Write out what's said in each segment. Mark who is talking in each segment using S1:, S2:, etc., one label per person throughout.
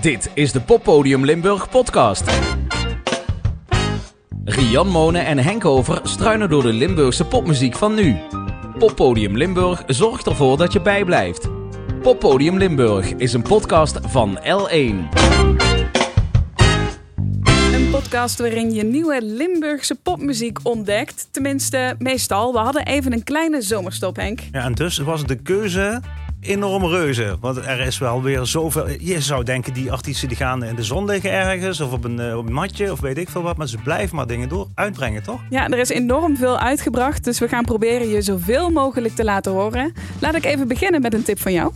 S1: Dit is de Poppodium Limburg podcast. Rian Monen en Henk Over struinen door de Limburgse popmuziek van nu. Poppodium Limburg zorgt ervoor dat je bijblijft. Poppodium Limburg is een podcast van L1.
S2: Een podcast waarin je nieuwe Limburgse popmuziek ontdekt. Tenminste, meestal. We hadden even een kleine zomerstop, Henk.
S3: Ja, en dus was de keuze enorm reuze. Want er is wel weer zoveel. Je zou denken, die artiesten die gaan in de zon liggen ergens. Of op een, eh, op een matje, of weet ik veel wat. Maar ze blijven maar dingen door uitbrengen, toch?
S2: Ja, er is enorm veel uitgebracht. Dus we gaan proberen je zoveel mogelijk te laten horen. Laat ik even beginnen met een tip van jou.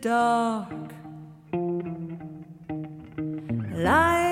S4: dark. Light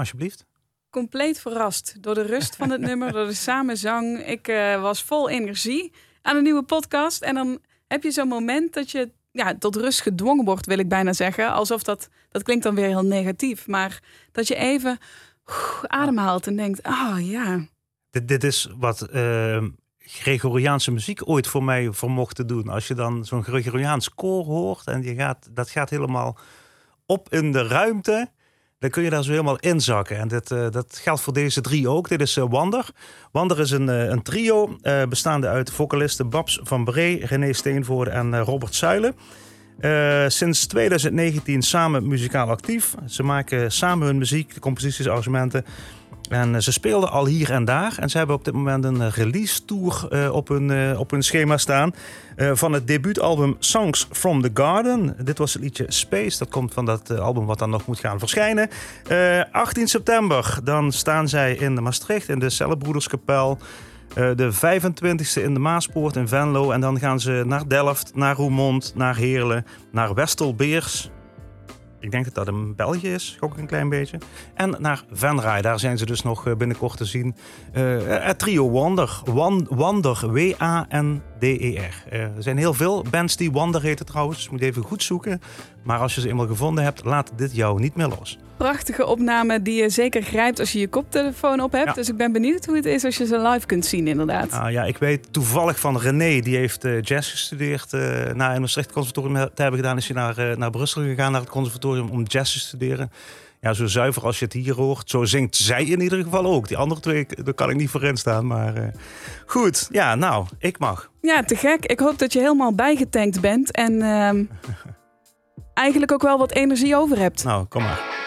S3: Alsjeblieft.
S5: compleet verrast door de rust van het nummer, door de samenzang. Ik eh, was vol energie aan een nieuwe podcast. En dan heb je zo'n moment dat je ja, tot rust gedwongen wordt, wil ik bijna zeggen. Alsof dat, dat klinkt dan weer heel negatief. Maar dat je even ademhaalt en denkt, ah ja,
S3: Dit, dit is wat eh, Gregoriaanse muziek ooit voor mij vermocht te doen. Als je dan zo'n Gregoriaans koor hoort en je gaat, dat gaat helemaal op in de ruimte, dan kun je daar zo helemaal inzakken. En dit, eh, dat geldt voor deze drie ook. Dit is eh, Wander. Wander is een, eh, een trio bestaande uit vocalisten Babs van Bree, René Steenvoorde en Robert Zuilen. Sinds 2019 samen muzikaal actief. Ze maken samen hun muziek, de composities, arrangementen. En eh, ze speelden al hier en daar. En ze hebben op dit moment een eh, release tour eh, op, hun, op hun schema staan. van het debuutalbum Songs from the Garden. Dit was het liedje Space. Dat komt van dat album wat dan nog moet gaan verschijnen. Eh, 18 september, dan staan zij in Maastricht in de Cellenbroederskapel. De 25e in de Maaspoort in Venlo. En dan gaan ze naar Delft, naar Roermond, naar Heerlen, naar Westelbeers. Ik denk dat dat in België is, ook een klein beetje. En naar Venray, daar zijn ze dus nog eh, binnenkort te zien. Eh, het trio Wander, Wan, Wander, W-A-N-D-E-R. Eh, er zijn heel veel bands die Wander heten trouwens, dus moet even goed zoeken. Maar als je ze eenmaal gevonden hebt, laat dit jou niet meer los.
S5: Prachtige opname die je zeker grijpt als je je koptelefoon op hebt.
S3: Ja.
S5: Dus ik ben benieuwd hoe het is als je ze live kunt zien inderdaad.
S3: Ah, ja, ik weet toevallig van René, die heeft eh, jazz gestudeerd. eh na in Maastricht Conservatorium te hebben gedaan, is hij naar, eh, naar Brussel gegaan, naar het conservatorium, om jazz te studeren. Ja, zo zuiver als je het hier hoort. Zo zingt zij in ieder geval ook. Die andere twee, daar kan ik niet voor instaan. Maar eh, goed, ja, nou, ik mag.
S5: Ja, te gek. Ik hoop dat je helemaal bijgetankt bent en ehm, eigenlijk ook wel wat energie over hebt.
S3: Nou, kom maar.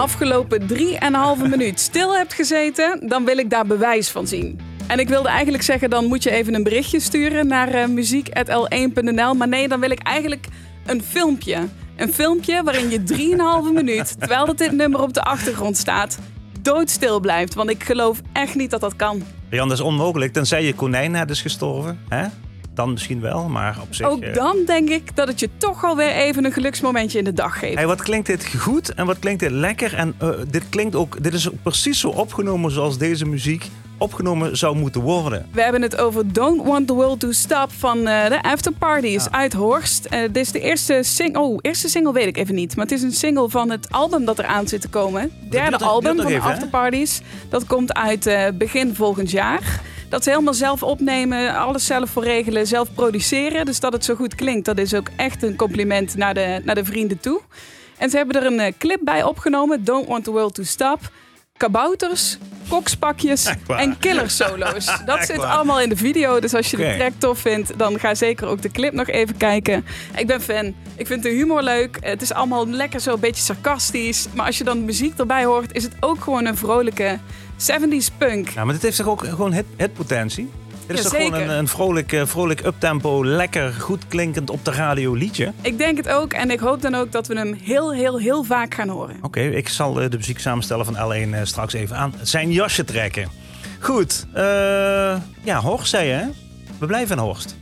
S5: Afgelopen 3,5 minuut stil hebt gezeten, dan wil ik daar bewijs van zien. En ik wilde eigenlijk zeggen, dan moet je even een berichtje sturen naar eh, muziek.l1.nl. Maar nee, dan wil ik eigenlijk een filmpje. Een filmpje waarin je 3,5 minuut, terwijl dat dit nummer op de achtergrond staat, doodstil blijft. Want ik geloof echt niet dat dat kan.
S2: Jan, dat is onmogelijk. Tenzij je konijn is gestorven. Hè? Dan misschien wel, maar op zich...
S5: Ook
S2: eh,
S5: dan denk ik dat het je toch alweer even een geluksmomentje in de dag geeft.
S2: Hey, wat klinkt dit goed en wat klinkt dit lekker. En eh, dit klinkt ook, dit is ook precies zo opgenomen zoals deze muziek opgenomen zou moeten worden.
S5: We hebben het over Don't Want the World to Stop van eh, de After Parties uit Horst. Eh, dit is de eerste single. Oh, eerste single weet ik even niet. Maar het is een single van het album dat eraan zit te komen. Derde
S2: duurt
S5: album van de
S2: even?
S5: After Parties. Dat komt uit eh, begin volgend jaar. Dat ze helemaal zelf opnemen, alles zelf voor regelen, zelf produceren. Dus dat het zo goed klinkt, dat is ook echt een compliment naar de, naar de vrienden toe. En ze hebben er een clip bij opgenomen, Don't Want the World to Stop. Kabouters, kokspakjes en killersolo's. Dat
S2: Echt
S5: zit allemaal in de video. Dus als je de track tof vindt, dan ga zeker ook de clip nog even kijken. Ik ben fan. Ik vind de humor leuk. Het is allemaal lekker zo een beetje sarcastisch. Maar als je dan de muziek erbij hoort, is het ook gewoon een vrolijke 70s punk.
S2: Ja, maar dit heeft toch ook gewoon hit, hitpotentie? Dit is toch gewoon een, een vrolijk, eh, vrolijk uptempo, lekker goed klinkend op de radio liedje?
S5: Ik denk het ook. En ik hoop dan ook dat we hem heel, heel, heel vaak gaan horen.
S2: Oké, ik zal eh, de muziek samenstellen van L1 eh, straks even aan zijn jasje trekken. Goed, eh, ja, Horst zei hè? We blijven in Horst.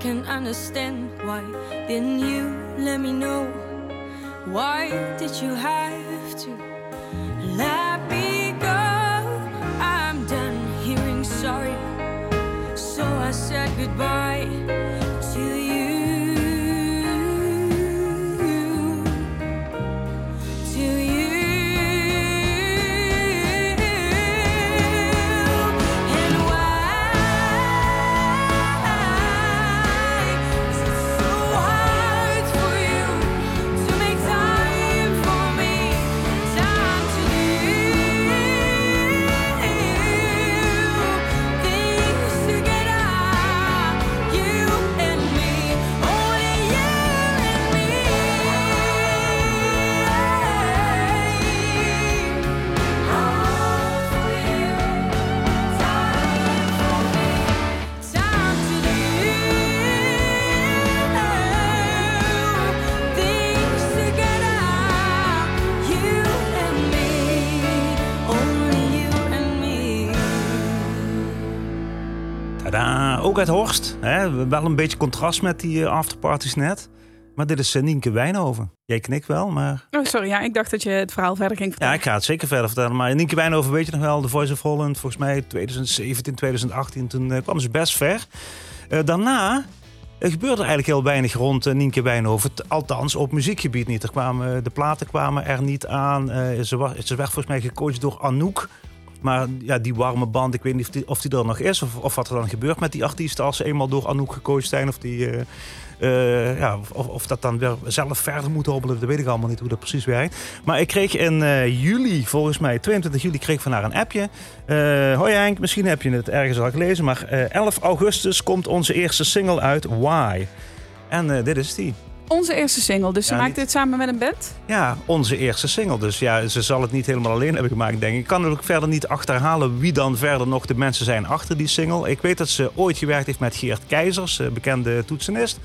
S6: Can understand why didn't you let me know? Why did you have to let me go? I'm done hearing sorry, so I said goodbye
S3: ook uit Horst. Hè? Wel een beetje contrast met die eh, afterparties net. Maar dit is eh, Nienke Wijnhoven. Jij knikt wel, maar...
S5: Oh, sorry. Ja, ik dacht dat je het verhaal verder ging
S3: Ja,
S5: vertellen.
S3: ik ga het zeker verder vertellen. Maar Nienke Wijnhoven weet je nog wel. The Voice of Holland, volgens mij 2017, 2018. Toen eh, kwam ze best ver. Eh, daarna eh, gebeurde er eigenlijk heel weinig rond Nienke Wijnhoven. Althans, op muziekgebied niet. Er kwamen, de platen kwamen er niet aan. Ze, wa- ze werd volgens mij gecoacht door Anouk. Maar ja, die warme band, ik weet niet of die, of er nog is. Of, wat er dan gebeurt met die artiesten als ze eenmaal door Anouk gecoacht zijn. Of, die, eh, eh, ja, of, of dat dan weer zelf verder moet hobbelen. Dat weet ik allemaal niet hoe dat precies werkt. Maar ik kreeg in eh, juli, volgens mij 22 juli, kreeg van haar een appje. Hoi Henk, misschien heb je het ergens al gelezen. Maar eh, 11 augustus komt onze eerste single uit, Why. En dit is die.
S5: Onze eerste single. Dus ze
S3: Ja,
S5: maakt
S3: niet-
S5: dit samen met een band?
S3: Ja, onze eerste single. Dus ja, ze zal het niet helemaal alleen hebben gemaakt, denk ik. Ik kan ook verder niet achterhalen wie dan verder nog de mensen zijn achter die single. Ik weet dat ze ooit gewerkt heeft met Geert Keizers, eh, bekende toetsenist.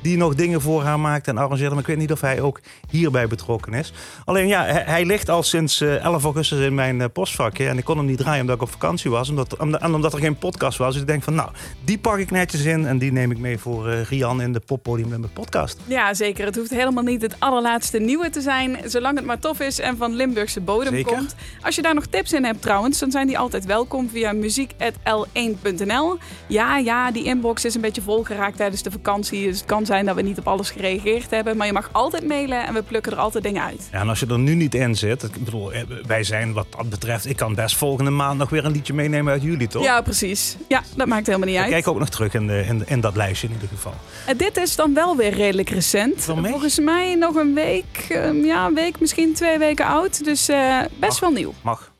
S3: Die nog dingen voor haar maakt en arrangeerde. Maar ik weet niet of hij ook hierbij betrokken is. Alleen ja, hij, hij ligt al sinds eh, 11 augustus in mijn eh, postvakje. En ik kon hem niet draaien omdat ik op vakantie was. Omdat, omdat, en omdat er geen podcast was. Dus ik denk van nou, die pak ik netjes in. En die neem ik mee voor eh, Rian in de Poppodium in mijn podcast.
S5: Ja, zeker. Het hoeft helemaal niet het allerlaatste nieuwe te zijn. Zolang het maar tof is en van Limburgse bodem
S3: Zeker.
S5: komt. Als je daar nog tips in hebt trouwens, dan zijn die altijd welkom via muziek.l1.nl. Ja, ja, die inbox is een beetje volgeraakt tijdens de vakantie. Dus het kan zijn dat we niet op alles gereageerd hebben. Maar je mag altijd mailen en we plukken er altijd dingen uit.
S3: Ja, en als je er nu niet in zit, ik bedoel, eh, wij zijn wat dat betreft, ik kan best volgende maand nog weer een liedje meenemen uit jullie, toch?
S5: Ja, precies. Ja, dat maakt helemaal niet
S3: Ik
S5: uit.
S3: kijk ook nog terug in, de, in, in dat lijstje in ieder geval.
S5: En dit is dan wel weer redelijk recent. Volgens mij nog een week, ehm, ja, een week, misschien twee weken oud. Dus eh, best wel nieuw.
S3: Mag.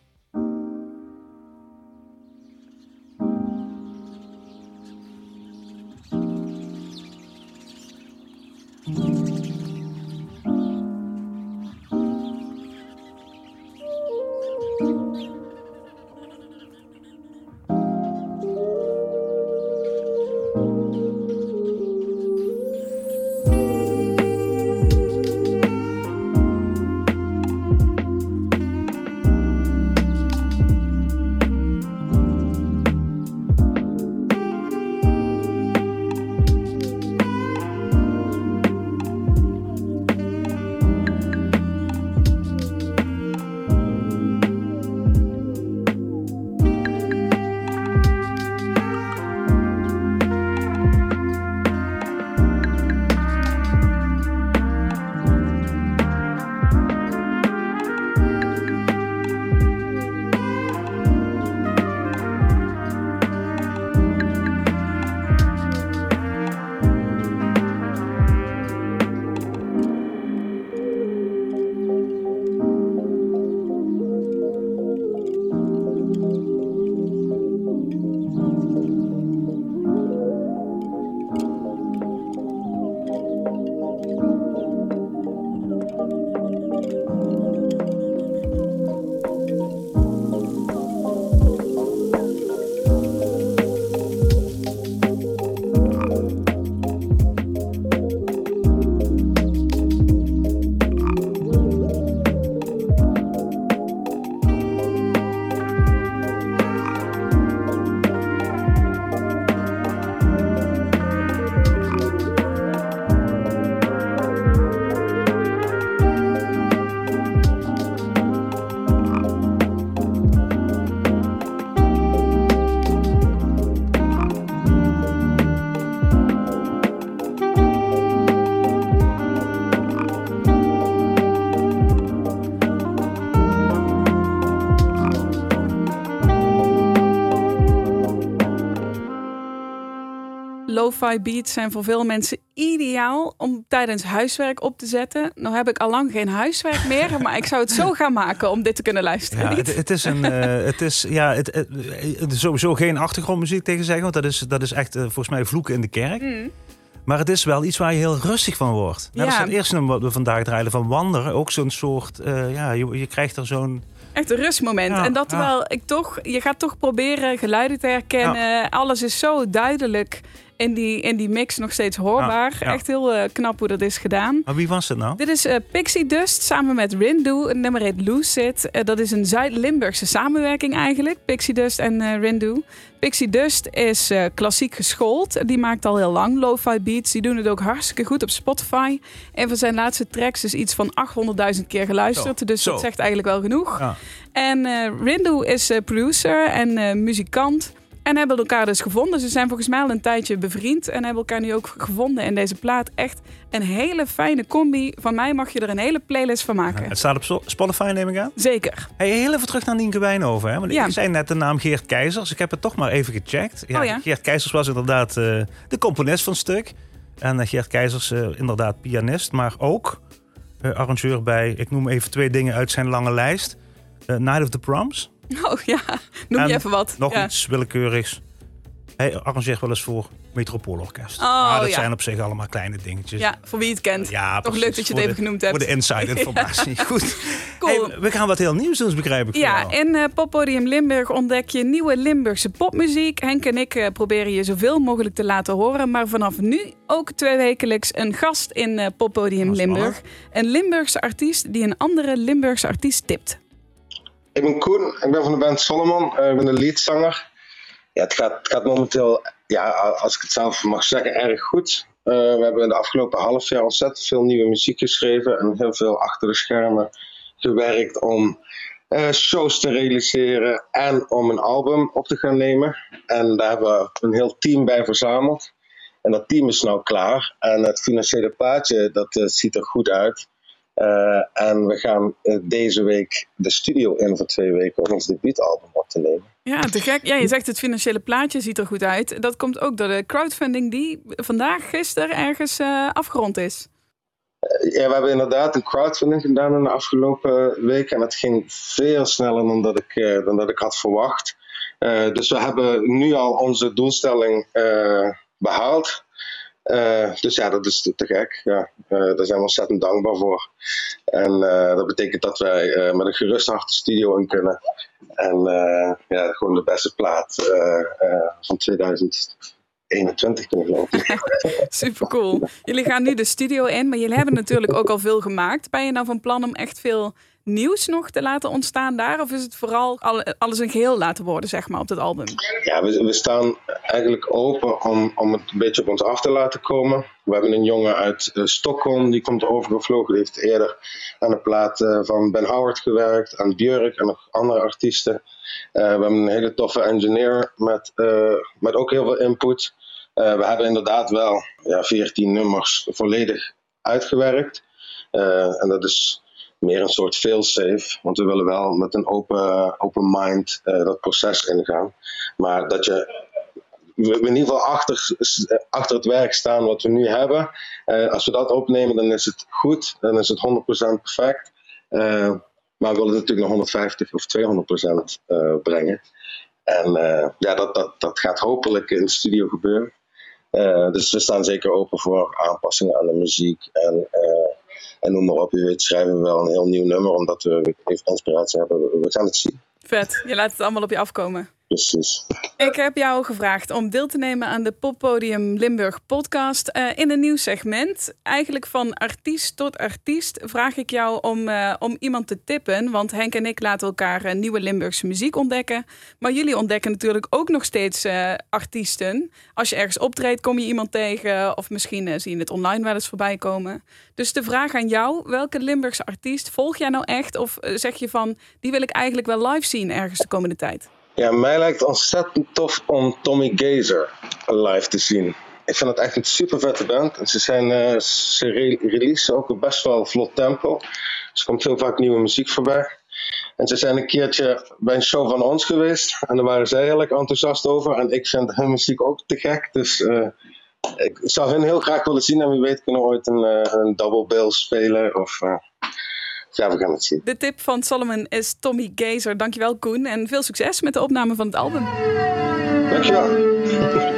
S5: Lo-fi beats zijn voor veel mensen ideaal om tijdens huiswerk op te zetten. Nou heb ik al lang geen huiswerk meer, maar ik zou het zo gaan maken om dit te kunnen luisteren.
S3: Ja, het, het is een, eh, het is ja, het, het, het is sowieso geen achtergrondmuziek tegen zeggen, want dat is, dat is echt eh, volgens mij vloeken in de kerk.
S5: Mm.
S3: Maar het is wel iets waar je heel rustig van wordt. Net als
S5: Ja.
S3: het eerste nummer wat we vandaag draaien van Wanderen, ook zo'n soort, eh, ja, je, je krijgt er zo'n
S5: Echt een rustmoment.
S3: Ja,
S5: en dat
S3: ja.
S5: terwijl ik toch, je gaat toch proberen geluiden te herkennen. Alles is zo duidelijk in die, in die mix nog steeds hoorbaar.
S3: Ja, ja.
S5: Echt heel eh, knap hoe dat is gedaan.
S3: Maar wie was het nou?
S5: Dit is eh, Pixie Dust samen met Rindu. Het nummer heet Lucid. Eh, dat is een Zuid-Limburgse samenwerking eigenlijk. Pixie Dust en Rindu. Pixie Dust is klassiek geschoold. Die maakt al heel lang lo-fi beats. Die doen het ook hartstikke goed op Spotify. Een van zijn laatste tracks is iets van 800.000 keer geluisterd.
S3: Zo,
S5: Dus
S3: zo.
S5: dat zegt eigenlijk wel genoeg.
S3: Ja.
S5: En Rindu is producer en muzikant. En hebben elkaar dus gevonden. Ze zijn volgens mij al een tijdje bevriend. En hebben elkaar nu ook gevonden in deze plaat. Echt een hele fijne combi. Van mij mag je er een hele playlist van maken.
S3: Het staat op Spo- Spotify, neem ik aan.
S5: Zeker.
S3: Hey, heel even terug naar Nienke Wijnhoven. Hè? Want
S5: Ja.
S3: ik zei net de naam Geert Keizers. Ik heb het toch maar even gecheckt.
S5: Oh ja?
S3: Geert Keizers was inderdaad eh, de componist van het stuk. En eh, Geert Keizers eh, inderdaad pianist, maar ook arrangeur bij... Ik noem even twee dingen uit zijn lange lijst. Night of the Proms.
S5: Oh ja, noem je
S3: En
S5: even wat.
S3: Nog
S5: ja.
S3: iets willekeurigs. Hij arrangeert wel eens voor Metropoolorkest.
S5: Oh,
S3: maar dat
S5: ja.
S3: zijn op zich allemaal kleine dingetjes.
S5: ja, voor wie het kent.
S3: Ja,
S5: Toch leuk dat je het even
S3: de-
S5: genoemd hebt.
S3: Voor de inside informatie. Goed.
S5: Cool.
S3: Hey, we gaan wat heel nieuws doen, begrijp ik.
S5: Ja, in eh, Poppodium Limburg ontdek je nieuwe Limburgse popmuziek. Henk en ik eh, proberen je zoveel mogelijk te laten horen. Maar vanaf nu ook tweewekelijks een gast in eh, Poppodium. Limburg. Een Limburgse artiest die een andere Limburgse artiest tipt.
S7: Ik ben Koen, ik ben van de band Solomon, Eh, ik ben de leadzanger. Ja, het, gaat, gaat momenteel, ja, als ik het zelf mag zeggen, erg goed. Eh, we hebben in de afgelopen half jaar ontzettend veel nieuwe muziek geschreven en heel veel achter de schermen gewerkt om eh, shows te realiseren en om een album op te gaan nemen. En daar hebben we een heel team bij verzameld. En dat team is nou klaar. En het financiële plaatje, dat ziet er goed uit. Eh, en we gaan eh, deze week de studio in voor twee weken om ons debuutalbum op te nemen.
S5: Ja, te gek. Ja, je zegt het financiële plaatje ziet er goed uit. Dat komt ook door de crowdfunding die vandaag, gisteren ergens eh, afgerond is.
S7: Ja, we hebben inderdaad een crowdfunding gedaan in de afgelopen week. En het ging veel sneller dan dat ik, dan dat ik had verwacht. Dus we hebben nu al onze doelstelling eh, behaald. Eh, dus ja, dat is te, gek. Ja, Eh, daar zijn we ontzettend dankbaar voor. En eh, dat betekent dat wij met een gerust hart de studio in kunnen. En ja, gewoon de beste plaat van 2021 kunnen gelopen.
S5: Super cool. Jullie gaan nu de studio in, maar jullie hebben natuurlijk ook al veel gemaakt. Ben je nou van plan om echt veel nieuws nog te laten ontstaan daar? Of is het vooral al- alles een geheel laten worden, zeg maar, op dat album?
S7: Ja, we, we staan eigenlijk open om, om het een beetje op ons af te laten komen. We hebben een jongen uit eh, Stockholm, die komt overgevlogen. Die heeft eerder aan de plaat eh, van Ben Howard gewerkt, aan Björk en nog andere artiesten. Eh, we hebben een hele toffe engineer met, met ook heel veel input. We hebben inderdaad wel ja, 14 nummers volledig uitgewerkt. En dat is meer een soort fail-safe. Want we willen wel met een open, open mind eh, dat proces ingaan. Maar dat je we in ieder geval achter, achter het werk staan wat we nu hebben. Eh, als we dat opnemen, dan is het goed. Dan is het 100% perfect. Eh, maar we willen natuurlijk nog 150 of 200% eh, brengen. En eh, ja, dat, dat, dat gaat hopelijk in de studio gebeuren. Eh, dus we staan zeker open voor aanpassingen aan de muziek. En, eh, en noem maar op, je weet, schrijven we wel een heel nieuw nummer, omdat we even inspiratie hebben. We gaan het zien.
S5: Vet, je laat het allemaal op je afkomen. Ik heb jou gevraagd om deel te nemen aan de Poppodium Limburg podcast. Eh, in een nieuw segment, eigenlijk van artiest tot artiest, vraag ik jou om, eh, om iemand te tippen. Want Henk en ik laten elkaar eh, nieuwe Limburgse muziek ontdekken. Maar jullie ontdekken natuurlijk ook nog steeds artiesten. Als je ergens optreedt, kom je iemand tegen. Of misschien zie je het online wel eens voorbij komen. Dus de vraag aan jou, welke Limburgse artiest volg jij nou echt? Of zeg je van, die wil ik eigenlijk wel live zien ergens de komende tijd?
S7: Ja, mij lijkt het ontzettend tof om Tommy Gazer live te zien. Ik vind het echt een super vette band. En ze, zijn, eh, ze re releasen ook best wel vlot tempo. Dus er komt heel vaak nieuwe muziek voorbij. En ze zijn een keertje bij een show van ons geweest. En daar waren zij heel erg enthousiast over. En ik vind hun muziek ook te gek. Dus eh, ik zou hun heel graag willen zien. En wie weet kunnen ooit een, eh, een double bill spelen. Of ja, we gaan het zien.
S5: De tip van Solomon is Tommy Gazer. Dankjewel Koen en veel succes met de opname van het album.
S7: Dankjewel.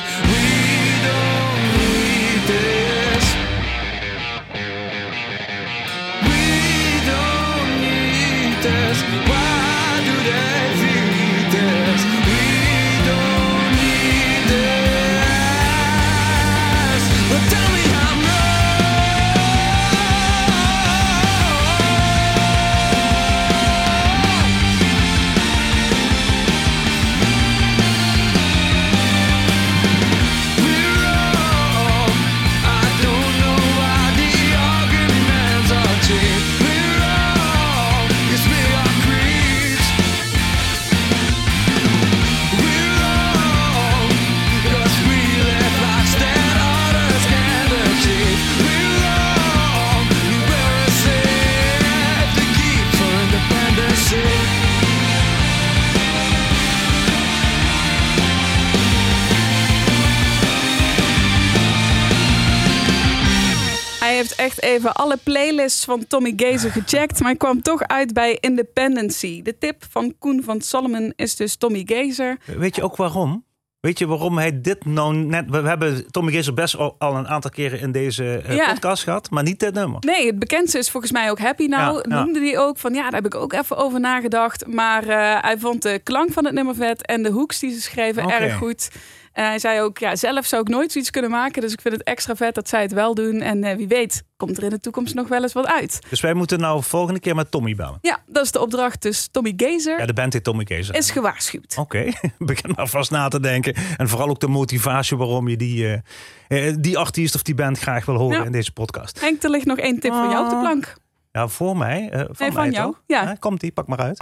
S5: just even alle playlists van Tommy Gazer gecheckt. Maar ik kwam toch uit bij Independency. De tip van Koen van Solomon is dus Tommy Gazer.
S3: Weet je ook waarom? Weet je waarom hij dit nou net... We hebben Tommy Gezer best al een aantal keren in deze eh,
S5: Ja.
S3: podcast gehad, maar niet dit nummer.
S5: Nee, het bekendste is volgens mij ook Happy Now.
S3: Ja, ja.
S5: Noemde hij ook van ja, daar heb ik ook even over nagedacht. Maar eh, hij vond de klank van het nummer vet en de hoeks die ze schreven erg goed. En hij zei ook, ja, zelf zou ik nooit zoiets kunnen maken. Dus ik vind het extra vet dat zij het wel doen. En eh, wie weet, komt er in de toekomst nog wel eens wat uit.
S3: Dus wij moeten nou volgende keer met Tommy bellen.
S5: Ja, dat is de opdracht. Dus Tommy Gazer
S3: Ja, de band heet Tommy Gezer.
S5: is gewaarschuwd.
S3: Oké, begin maar vast na te denken. En vooral ook de motivatie waarom je die, eh, eh, die artiest of die band graag wil horen
S5: Ja.
S3: in deze podcast.
S5: Henk, er ligt nog één tip voor jou op de plank.
S3: Ja, voor mij. eh, van
S5: Nee, van
S3: mij
S5: jou,
S3: toch?
S5: ja.
S3: komt die, pak maar uit.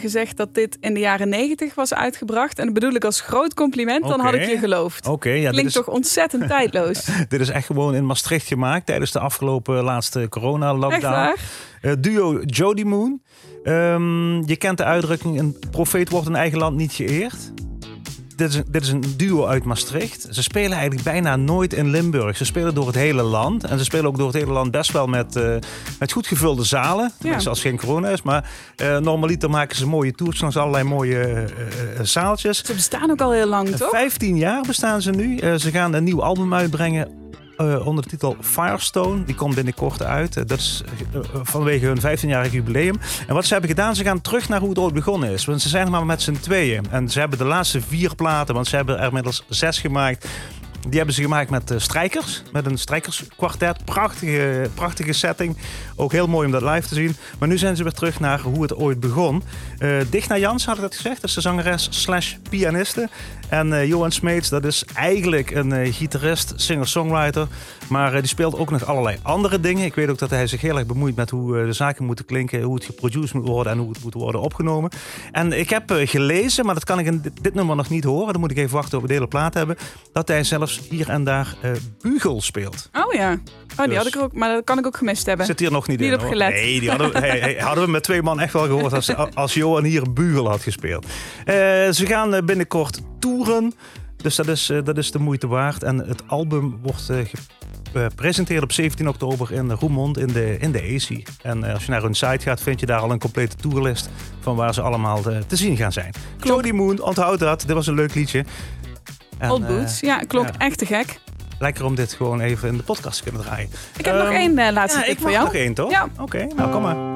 S5: Gezegd dat dit in de jaren negentig was uitgebracht? En dat bedoel ik als groot compliment, dan had ik je geloofd.
S3: Oké, ja, dit
S5: Klinkt
S3: is,
S5: toch ontzettend tijdloos.
S3: dit is echt gewoon in Maastricht gemaakt tijdens de afgelopen laatste corona-lockdown.
S5: waar?
S3: Eh, duo Jody Moon. Ehm, je kent de uitdrukking: een profeet wordt in eigen land niet geëerd. Dit, is, dit is een duo uit Maastricht. Ze spelen eigenlijk bijna nooit in Limburg. Ze spelen door het hele land. En ze spelen ook door het hele land best wel met, eh, met goed gevulde zalen. Tenminste, als geen corona is. Maar eh, normaliter maken ze mooie tours langs allerlei mooie eh, zaaltjes.
S5: Ze bestaan ook al heel lang, toch?
S3: 15 jaar bestaan ze nu. Ze gaan een nieuw album uitbrengen. Eh, onder de titel Firestone. Die komt binnenkort uit. Eh, dat is eh, vanwege hun 15-jarig jubileum. En wat ze hebben gedaan, ze gaan terug naar hoe het ooit begonnen is. Want ze zijn maar met z'n tweeën. En ze hebben de laatste vier platen, want ze hebben er inmiddels zes gemaakt. Die hebben ze gemaakt met strijkers. Met een strijkerskwartet. Prachtige, prachtige setting. Ook heel mooi om dat live te zien. Maar nu zijn ze weer terug naar hoe het ooit begon. Eh Digna Jans had ik dat gezegd. Dat is de zangeres slash pianiste. En eh, Johan Smeets, dat is eigenlijk een eh, gitarist, singer-songwriter. Maar eh, die speelt ook nog allerlei andere dingen. Ik weet ook dat hij zich heel erg bemoeit met hoe de zaken moeten klinken. Hoe het geproduced moet worden en hoe het moet worden opgenomen. En ik heb gelezen, maar dat kan ik in dit, dit nummer nog niet horen. Dan moet ik even wachten op de hele plaat hebben. Dat hij zelfs hier en daar bugel speelt.
S5: Oh ja. Oh, die
S3: Dus-
S5: had ik ook, maar dat kan ik ook gemist hebben.
S3: Zit hier nog niet,
S5: Niet
S3: in.
S5: op
S3: hoor.
S5: gelet.
S3: Nee, die hadden, we- hey, hey, hadden we met twee man echt wel gehoord als, als Johan hier een bugel had gespeeld. Ze gaan binnenkort toeren. Dus dat is, eh, dat is de moeite waard. En het album wordt eh, gepresenteerd op 17 oktober in Roermond in de, in de AC. En eh, als je naar hun site gaat, vind je daar al een complete tourlist van waar ze allemaal eh, te zien gaan zijn. Jody Moon, onthoud dat. Dit was een leuk liedje. En,
S5: Old
S3: eh,
S5: Boots. Ja, klopt.
S3: ja.
S5: Echt te gek.
S3: lekker om dit gewoon even in de podcast te kunnen draaien.
S5: Ik heb nog
S3: Ehm,
S5: één eh, laatste
S3: Ja,
S5: tip
S3: ik
S5: voor jou.
S3: nog één, toch?
S5: Ja.
S3: Oké, nou kom maar.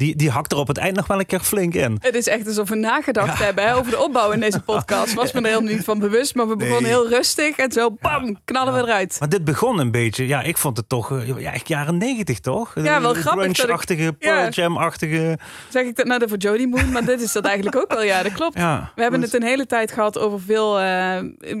S3: Die, die hakt er op het eind nog wel een keer flink in.
S5: Het is echt alsof we nagedacht hebben hè, over de opbouw in deze podcast. Was me er helemaal niet van bewust, maar we begonnen
S3: Nee.
S5: heel rustig en zo bam, knallen we eruit.
S3: Maar dit begon een beetje, ja, ik vond het toch, eh, ja, echt jaren negentig toch?
S5: Ja, wel grappig
S3: Grunge-achtige, Pearl
S5: Ja.
S3: Jam-achtige.
S5: Zeg ik dat nou voor Jody Moon, maar dit is dat eigenlijk ook wel. Ja, dat klopt.
S3: Ja,
S5: We hebben het een hele tijd gehad over veel eh,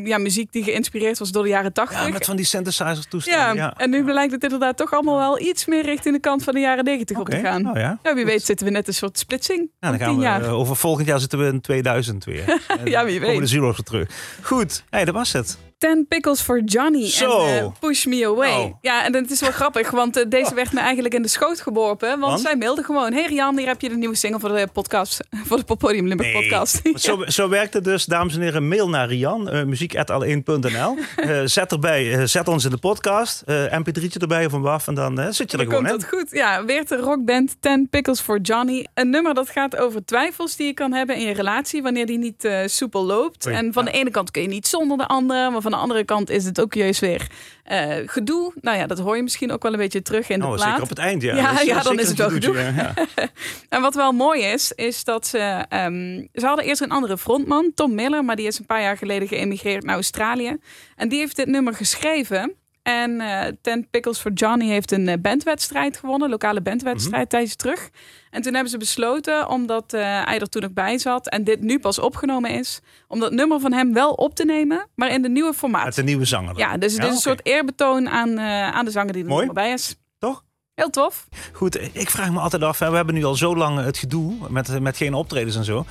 S5: ja, muziek die geïnspireerd was door de jaren tachtig.
S3: Ja, met van die synthesizer toestanden.
S5: Ja, en nu blijkt het inderdaad toch allemaal wel iets meer richting de kant van de jaren 90
S3: Oké,
S5: op te gaan.
S3: nou ja.
S5: Ja, wie weet zitten we net een soort splitsing
S3: Nou, dan gaan we,
S5: jaar.
S3: eh, over volgend jaar zitten we in 2000 weer.
S5: Ja, wie
S3: Komen
S5: weet.
S3: de zero's weer terug. Goed, hey, dat was het.
S5: Ten Pickles for Johnny
S3: Zo.
S5: en eh, Push Me Away.
S3: Oh.
S5: Ja, en het is wel grappig, want eh, deze werd me eigenlijk in de schoot geworpen. Want,
S3: Want?
S5: zij mailde gewoon, hey Rian, hier heb je de nieuwe single voor de podcast, voor de Poppodium Limburg podcast.
S3: Want Zo, zo werkt het dus, dames en heren. Mail naar Rian, uh, muziek.al1.nl. Eh, zet erbij, zet ons in de podcast. eh mp3'tje erbij of een waf en dan zit je er
S5: Dan
S3: gewoon
S5: komt
S3: in.
S5: dat goed. Ja, weer de rockband Ten Pickles for Johnny. Een nummer dat gaat over twijfels die je kan hebben in je relatie wanneer die niet soepel loopt.
S3: Oei,
S5: en van
S3: ja.
S5: de ene kant kun je niet zonder de andere, maar van de andere kant is het ook juist weer eh, gedoe. Nou ja, dat hoor je misschien ook wel een beetje terug in de
S3: Oh,
S5: plaat.
S3: zeker op het eind, ja.
S5: Ja, ja, dan is het wel
S3: gedoetje, ja.
S5: En wat wel mooi is, is dat ze... ehm, ze hadden eerst een andere frontman, Tom Miller, maar die is een paar jaar geleden geëmigreerd naar Australië. En die heeft dit nummer geschreven. En eh Ten Pickles for Johnny heeft een eh, bandwedstrijd gewonnen, lokale bandwedstrijd,
S3: Mhm.
S5: tijdens terug. En toen hebben ze besloten, omdat eh, hij er toen ook bij zat en dit nu pas opgenomen is, om dat nummer van hem wel op te nemen, maar in de nieuwe formaat.
S3: Met een nieuwe zanger.
S5: Ja, dus het is een soort eerbetoon aan, aan de zanger die er nog bij is.
S3: Toch?
S5: Heel tof.
S3: Goed, ik vraag me altijd af, hè, we hebben nu al zo lang het gedoe met, met geen optredens en zo.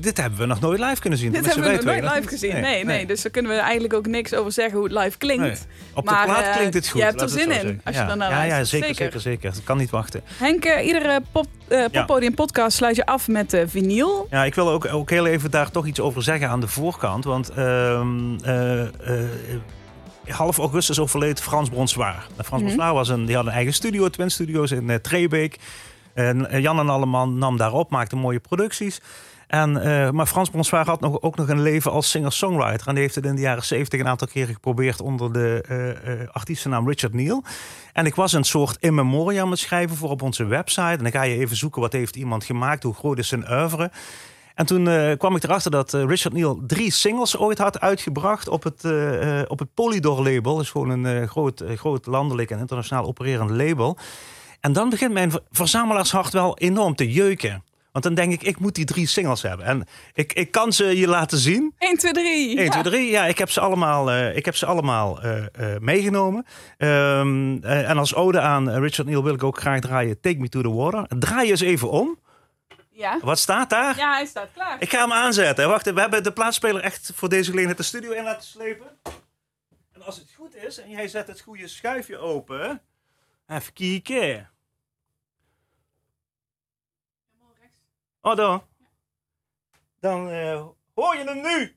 S3: Dit hebben we nog nooit live kunnen zien.
S5: Dit hebben we nog nooit live gezien. Nee, nee, Dus daar kunnen we eigenlijk ook niks over zeggen hoe het live klinkt.
S3: Nee. Op de
S5: Maar,
S3: plaat
S5: eh,
S3: klinkt het goed.
S5: je hebt er zin in als je
S3: ja.
S5: daarnaar
S3: ja, ja, zeker,
S5: Zeker.
S3: zeker. Ik kan niet wachten.
S5: Henk, eh, iedere pop, eh, poppodium podcast sluit je af met eh, vinyl.
S3: Ja, ik wil ook, ook heel even daar toch iets over zeggen aan de voorkant. Want ehm, eh, eh, half augustus overleed Frans Bronswaar. Frans. Bronswaar was een, die had een eigen studio, Twin Studios in uh, Trebeek. En eh, Jan en Alleman nam daar op, maakte mooie producties. En, eh, maar Frans Bronswaar had nog, ook nog een leven als singer-songwriter. En die heeft het in de jaren 70 een aantal keren geprobeerd onder de eh eh, artiestennaam Richard Neal. En ik was een soort in memoriam het schrijven voor op onze website. En dan ga je even zoeken wat heeft iemand gemaakt, hoe groot is zijn oeuvre. En toen kwam ik erachter dat Richard Neal drie singles ooit had uitgebracht op het, op het Polydor label. Dat is gewoon een groot, groot landelijk en internationaal opererend label. En dan begint mijn ver- verzamelaarshart wel enorm te jeuken. Want dan denk ik, ik moet die drie singles hebben. En ik, ik kan ze je laten zien.
S5: 1, 2, 3.
S3: 1, 2, 3. Ja, ik heb ze allemaal, eh, ik heb ze allemaal eh, eh, meegenomen. Ehm, eh, en als ode aan Richard Neal wil ik ook graag draaien Take Me to the Water. Draai je eens even om.
S5: Ja.
S3: Wat staat daar?
S5: ja, hij staat klaar.
S3: Ik ga hem aanzetten. Wacht, we hebben de plaatspeler echt voor deze gelegenheid de studio in laten slepen. En als het goed is en jij zet het goede schuifje open. Even kijken. Oh, dan. Dan eh, hoor je hem nu.